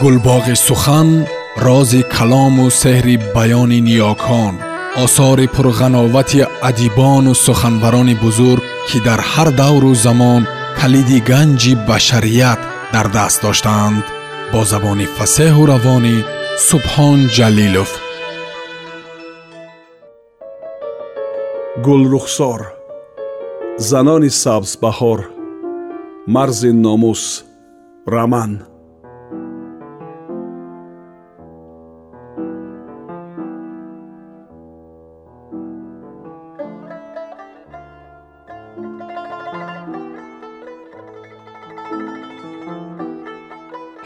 гулбоғи сухан рози калому сеҳри баёни ниёкон осори пурғановати адибону суханбарони бузург ки дар ҳар давру замон калиди ганҷи башарият дар даст доштаанд бо забони фасеҳу равонӣ субҳон ҷалилов. Гулрухсор занони сабзбаҳор марзи номус раман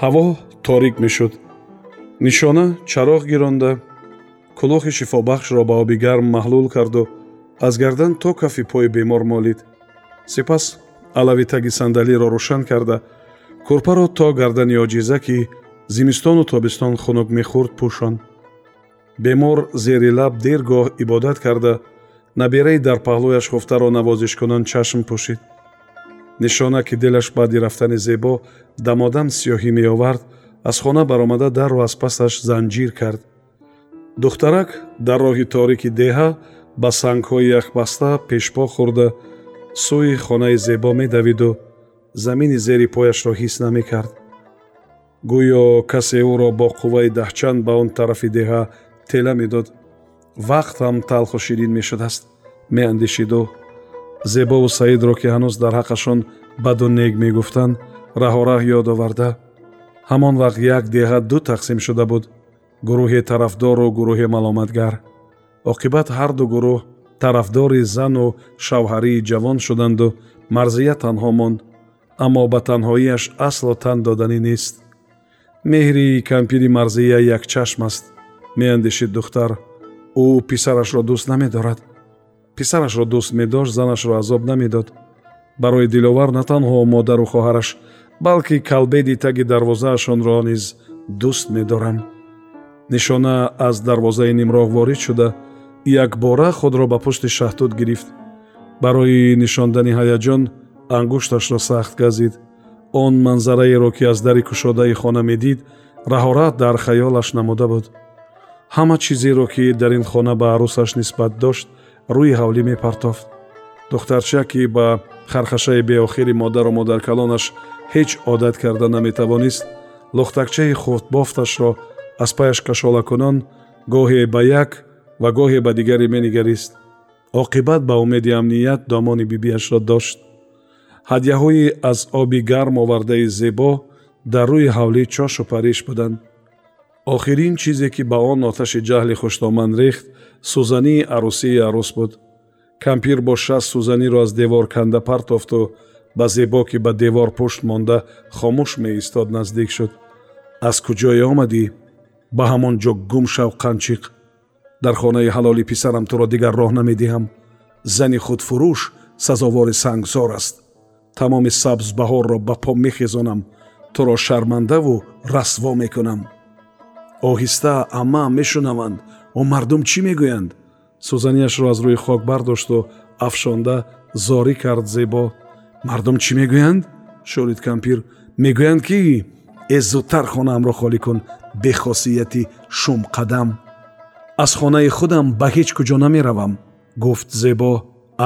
ҳаво торик мешуд. Нишона чароғ гиронда кӯлохи шифобахшро ба оби гарм маҳлул карду аз гардан то кафи пои бемор молид. Сипас алави таги сандалиро рӯшан карда курпаро то гардани оҷиза ки зимистону тобистон хунук мехӯрд пӯшон. Бемор зери лаб дер гоҳ ибодат карда набераи дар паҳлӯяш хуфтаро навозишкунон чашм пӯшид нишона ки дилаш баъди рафтани зебо дамодан сиёҳӣ меовард аз хона баромада дарро аз пасаш занҷир кард. Духтарак дар роҳи торики деҳа ба сангҳои яхбаста пешпо хӯрда сӯи хонаи зебо медавиду замини зери пояшро ҳис намекард. Гӯё касе ӯро бо қувваи даҳчанд ба он тарафи деҳа тела медод. Вақт ҳам талху ширин мешудааст меандешиду зебову саидро ки ҳанӯз дар ҳаққашон баду нег мегуфтанд раҳораҳ ёд оварда. Ҳамон вақт як деҳа ду тақсим шуда буд гурӯҳи тарафдору гурӯҳи маломатгар. Оқибат ҳарду гурӯҳ тарафдори зану шавҳарии ҷавон шуданду марзия танҳо монд аммо ба танҳоиаш аслу тан доданӣ нест. Меҳри кампири марзия якчашм аст меандешид духтар. Ӯ писарашро дӯст намедорад писарашро дӯст медошт занашро азоб намедод. Барои диловар на танҳо модару хоҳараш балки калбеди таги дарвозаашонро низ дӯст медорам нишона аз дарвозаи нимроғ ворид шуда якбора худро ба пушти шаҳтуд гирифт. Барои нишондани ҳаяҷон ангушташро сахт газид. Он манзараеро ки аз дари кушодаи хона медид раҳорат дар хаёлаш намуда буд. Ҳама чизеро ки дар ин хона ба арӯсаш нисбат дошт рӯи ҳавлӣ мепартофт. Духтарча ки ба хархашаи беохири модару модаркалонаш ҳеҷ одат карда наметавонист лухтакчаи хурдбофташро аз паяш кашолакунон гоҳе ба як ва гоҳе ба дигаре менигарист. Оқибат ба умеди амният домони бибиашро дошт. Ҳадяҳои аз оби гарм овардаи зебо дар рӯи ҳавлӣ чошу париш буданд. Охирин чизе ки ба он оташи ҷаҳли хуштоманд рехт сӯзании арӯсии арӯс буд. Кампир бо шаст сӯзаниро аз девор канда партофту ба зебо ки ба девор пушт монда хомӯш меистод наздик шуд. Аз куҷое омадӣ? Ба ҳамон ҷо гум шав қанчиқ. Дар хонаи ҳалоли писарам туро дигар роҳ намедиҳам. Зани худфурӯш сазовори сангзор аст. Тамоми сабзбаҳорро ба по мехезонам. Туро шармандаву расво мекунам. Оҳиста амаам мешунаванд о мардум чӣ мегӯянд? Сӯзаниашро аз рӯи хок бардошту афшонда зорӣ кард зебо. Мардум чӣ мегӯянд? Шӯрид кампир мегӯянд ки э зудтар хонаамро холӣ кун бехосияти шумқадам аз хонаи худам ба ҳеҷ куҷо намеравам гуфт зебо.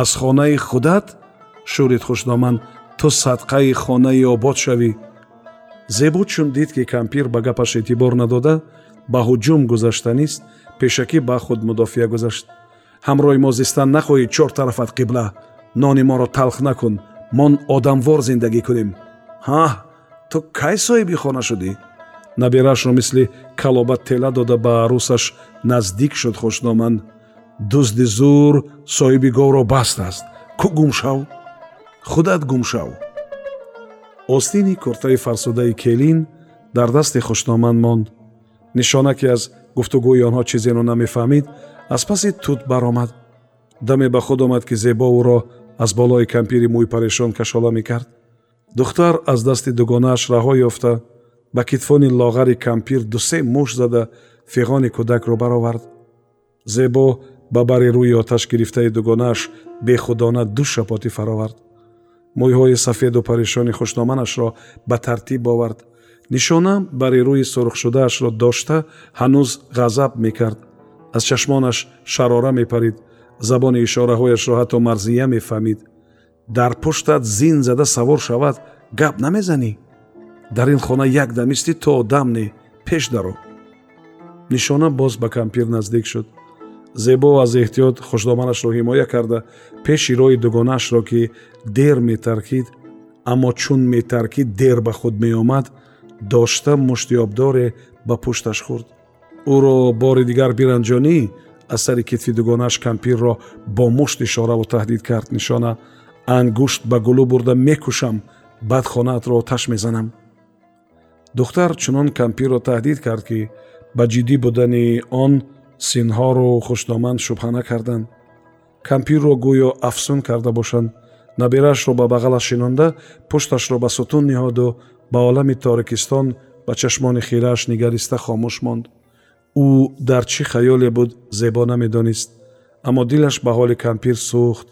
Аз хонаи худат? Шӯрид хушноман ту садқаи хонаи обод шавӣ. Зебо чун дид ки кампир ба гапаш эътибор надода ба ҳуҷум гузаштанист пешакӣ ба худ мудофиа гузашт. Ҳамроҳи мо зистан нахоҳӣ чор тарафат қибла. Нони моро талх накун. Мон одамвор зиндагӣ кунем. Ҳа ту кай соҳиби хона шудӣ? Наберашро мисли калоба тела дода ба арӯсаш наздик шуд хушноман дузди зур соҳиби говро бастааст ку гумшав худат гумшав остини куртаи фарсудаи келин дар дасти хушноманд монд. Нишона ки аз гуфтугӯи онҳо чизеро намефаҳмид аз паси тут баромад. Даме ба худ омад ки зебо ӯро аз болои кампири мӯй парешон кашола мекард. Духтар аз дасти дугонааш раҳо ёфта ба китфони лоғари кампир дусе муш зада фиғони кӯдакро баровард. Зебо ба бари рӯи оташ гирифтаи дугонааш бехудона ду шапотӣ фаровард. Мӯйҳои сафеду парешони хушноманашро ба тартиб овард нишона бари рӯи сурхшудаашро дошта ҳанӯз ғазаб мекард. Аз чашмонаш шарора мепарид забони ишораҳояшро ҳатто марзия мефаҳмид. Дар пуштат зин зада савор шавад гап намезанӣ. Дар ин хона як дам истӣ то дам не пеш даро. Нишона боз ба кампир наздик шуд. Зебо аз эҳтиёт хушдоманашро ҳимоя карда пеши роҳи дугонаашро ки дер метаркид аммо чун метаркид дер ба худ меомад дошта мушти обдоре ба пушташ хӯрд ӯро бори дигар биранҷонӣ аз сари китфи дугонааш кампирро бо мушт ишораву таҳдид кард нишона. Ангушт ба гулӯ бурда мекушам баъд хонаатро оташ мезанам. Духтар чунон кампирро таҳдид кард ки ба ҷиддӣ будани он синҳору хушдоманд шубҳа накарданд кампирро гӯё афсун карда бошанд. Набераашро ба бағалаш шинонда пушташро ба сутун ниҳоду ба олами торикистон ба чашмони хирааш нигариста хомӯш монд. Ӯ дар чӣ хаёле буд зебо намедонист. Аммо дилаш ба ҳоли кампир сӯхт.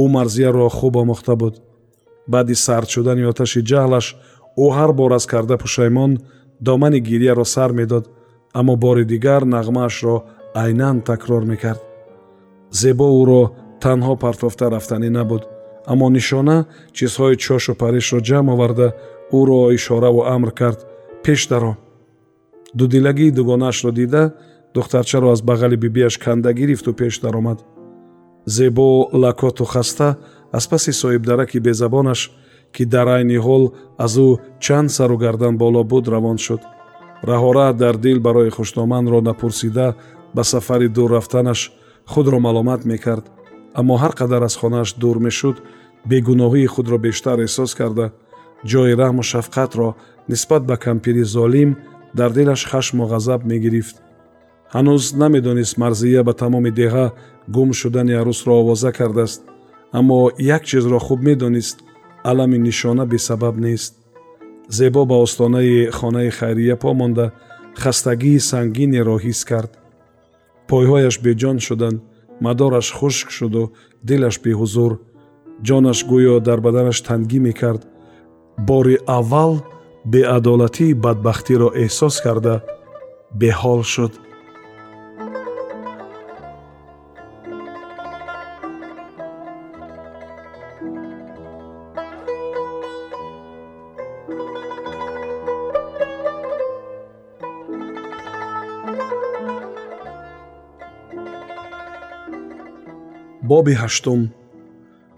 Ӯ марзияро хуб омӯхта буд. Баъди сард шудани оташи ҷаҳлаш ӯ ҳар бор аз карда пушаймон домани гирияро сар медод аммо бори дигар нағмаашро айнан такрор мекард. Зебо ӯро танҳо партофта рафтанӣ набуд аммо нишона чизҳои чошу паришро ҷамъ оварда ӯро ишораву амр кард пеш даро дудилагии дугонаашро дида духтарчаро аз бағали бибиаш канда гирифту пеш даромад зебо лакоту хаста аз паси соҳибдараки безабонаш ки дар айни ҳол аз ӯ чанд сару гардан боло буд равон шуд. Раҳора дар дил барои хушноманро напурсида ба сафари дур рафтанаш худро маломат мекард. Аммо ҳар қадар аз хонааш дур мешуд бегуноҳии худро бештар эҳсос карда ҷои раҳму шафқатро нисбат ба кампири золим дар дилаш хашму ғазаб мегирифт. Ҳанӯз намедонист марзия ба тамоми деҳа гум шудани арӯсро овоза кардааст аммо як чизро хуб медонист алами нишона бесабаб нест. Зебо ба остонаи хонаи хайрия по монда хастагии сангинеро ҳис кард. Пойҳояш беҷон шуданд мадораш хушк шуду дилаш беҳузур. Ҷонаш гӯё дар баданаш тангӣ мекард бори аввал беадолатии бадбахтиро эҳсос карда беҳол шуд. Боби ҳаштум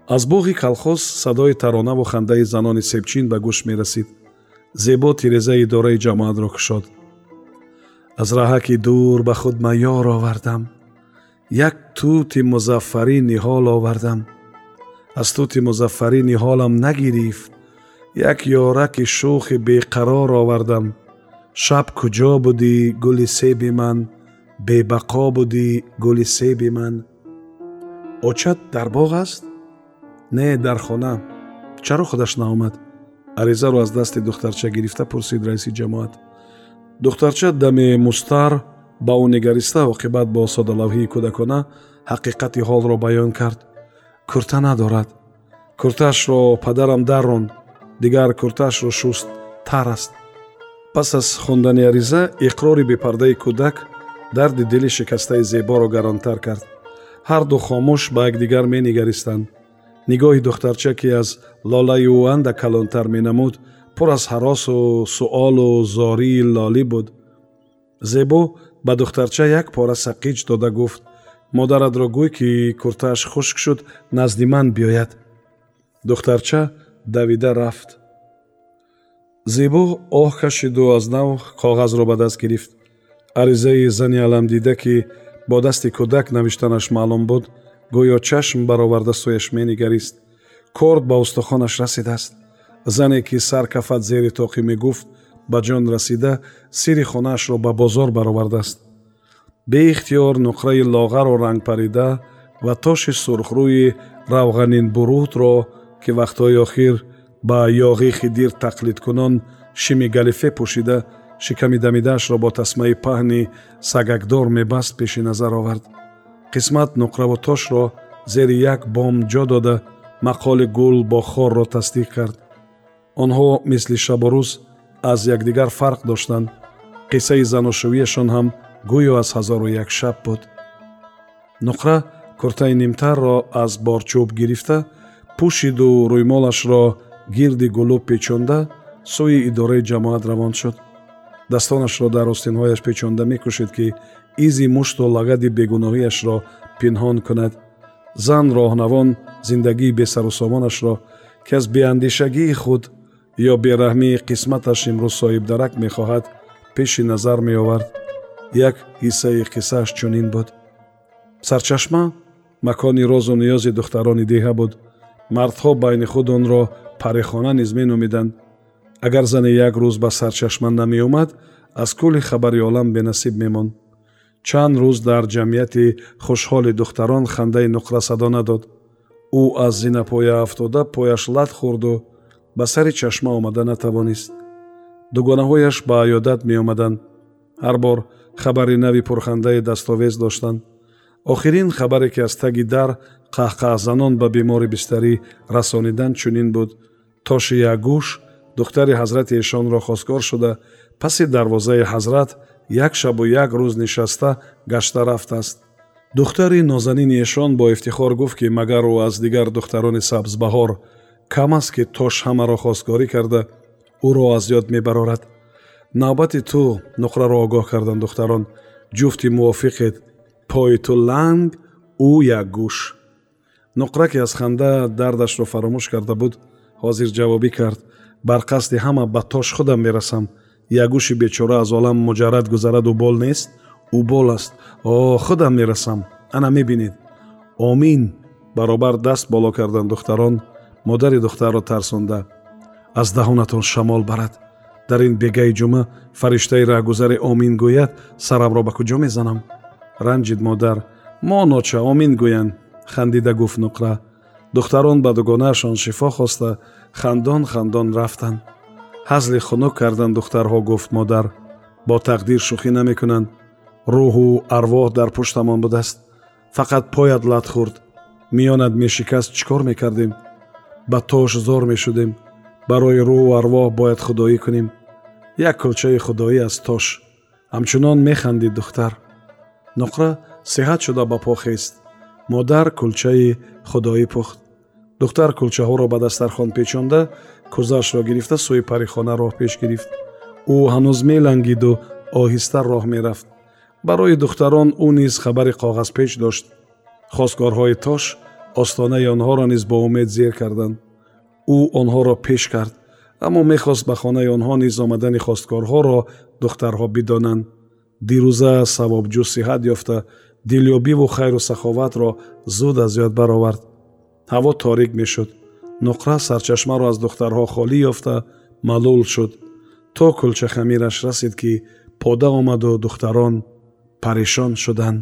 аз боғи калхоз садои таронаву хандаи занони себчин ба гӯш мерасид. Зебо тирезаи идораи ҷамоатро кушод. Аз раҳаки дур ба худ маёр овардам. Як тути музаффарӣ ниҳол овардам. Аз тути музаффарӣ ниҳолам нагирифт. Як ёраки шӯхи беқарор овардам. Шаб куҷо будӣ гули себи ман? Бебақо будӣ гули себи ман? Очат дар боғ аст не дар хона чаро худаш наомад? Аризаро аз дасти духтарча гирифта пурсид раиси ҷамоат. Духтарча даме мустар ба ӯ нигариста оқибат бо содалавҳии кӯдакона ҳақиқати ҳолро баён кард. Курта надорад. Куртаашро падарам дарронд дигар куртаашро шуст тар аст. Пас аз хондани ариза иқрори бепардаи кӯдак дарди дили шикастаи зеборо гаронтар кард. Ҳарду хомӯш ба якдигар менигаристанд нигоҳи духтарча ки аз лолаи ӯ анда калонтар менамуд пур аз ҳаросу суолу зории лолӣ буд. Зебо ба духтарча як пора сақиҷ дода гуфт. Модаратро гӯй ки куртааш хушк шуд назди ман биёяд духтарча давида рафт. Зебо оҳ кашиду аз нав коғазро ба даст гирифт. Аризаи зани аламдида ки бо дасти кӯдак навиштанаш маълум буд гӯё чашм бароварда сӯяш менигарист. Корд ба устухонаш расидааст. Зане ки сар кафат зери тоқӣ мегуфт ба ҷон расида сири хонаашро ба бозор баровардааст. Беихтиёр нуқраи лоғару рангпарида ва тоши сурхрӯи равғанинбурудро ки вақтҳои охир ба ёғи хидир тақлидкунон шими галифе пӯшида шиками дамидаашро бо тасмаи паҳни сагакдор мебаст пеши назар овард қисмат нуқраву тошро зери як бом ҷо дода мақоли гул бо хорро тасдиқ кард. Онҳо мисли шабу рӯз аз якдигар фарқ доштанд. қиссаи заношувиашон ҳам гӯё аз ҳазору як шаб буд. нуқра куртаи нимтарро аз борчӯб гирифта пӯшиду рӯймолашро гирди гулӯб печонда сӯи идораи ҷамоат равон шуд. дастонашро дар остинҳояш печонда мекӯшид ки изи мушту лагади бегуноҳиашро пинҳон кунад. Зан роҳнавон зиндагии бесарусомонашро ки аз беандешагии худ ё бераҳмии қисматаш имрӯз соҳибдарак мехоҳад пеши назар меовард. Як ҳиссаи қиссааш чунин буд. Сарчашма макони розу ниёзи духтарони деҳа буд. Мардҳо байни худ онро парехона низ меномиданд. Агар зане як рӯз ба сарчашма намеомад аз кӯли хабари олам бенасиб мемонд чанд рӯз дар ҷамъияти хушҳоли духтарон хандаи нуқра садо надод ӯ аз зинапоя афтода пояш лат хӯрду ба сари чашма омада натавонист. Дугонаҳояш ба аёдат меомаданд ҳар бор хабари нави пурхандаи дастовез доштанд охирин хабаре ки аз таги дар қаҳқаҳзанон ба бемори бистарӣ расониданд чунин буд. Тоши якгӯш духтари ҳазрати эшонро хостгор шуда. Паси дарвозаи ҳазрат як шабу як рӯз нишаста гашта рафтааст. Духтари нозанини эшон бо ифтихор гуфт ки магар ӯ аз дигар духтарони сабзбаҳор кам аст ки тош ҳамаро хостгорӣ карда ӯро аз ёд мебарорад. Навбати ту нуқраро огоҳ карданд духтарон. Ҷуфти мувофиқед пои ту ланг ӯ якгӯш нуқра ки аз ханда дардашро фаромӯш карда буд. Ҳозир ҷавобӣ кард. Бар қасди ҳама ба тош худам мерасам якгӯши бечора аз олам муҷаррад гузараду бол нест ӯ бол аст. О худам мерасам. Ана мебинед. Омин. Баробар даст боло карданд духтарон модари духтарро тарсонда. Аз даҳонатон шамол барад. Дар ин бегаи ҷумъа фариштаи раҳгузаре омин гӯяд сарамро ба куҷо мезанам? Ранҷид модар мо ноча омин гӯянд хандида гуфт нуқра. Духтарон ба дугонаашон шифо хоста хандон хандон рафтанд ҳазли хунук карданд духтарҳо гуфт модар бо тақдир шӯхӣ намекунанд. Рӯҳу арвоҳ дар пуштамон будааст. Фақат поят лат хӯрд. Миёнат мешикаст чӣ кор мекардем? Ба тош зор мешудем. Барои рӯҳу арвоҳ бояд худоӣ кунем. Як кулчаи худоӣ аз тош ҳамчунон механдид духтар. Нуқра сиҳат шуда ба по хест. Модар кулчаи худоӣ пухт духтар кулчаҳоро ба дастархон печонда кӯзаашро гирифта сӯи парихона роҳ пеш гирифт. Ӯ ҳанӯз мелангиду оҳиста роҳ мерафт. Барои духтарон ӯ низ хабари коғазпеч дошт. Хостгорҳои тош остонаи онҳоро низ бо умед зер карданд. Ӯ онҳоро пеш кард аммо мехост ба хонаи онҳо низ омадани хосткорҳоро духтарҳо бидонанд. Дирӯза савобҷӯ сиҳат ёфта дилёбиву хайру саховатро зуд аз ёд баровард. Ҳаво торик мешуд нуқра сарчашмаро аз духтарҳо холӣ ёфта маълул шуд. То кулчахамираш расид ки пода омаду духтарон парешон шуданд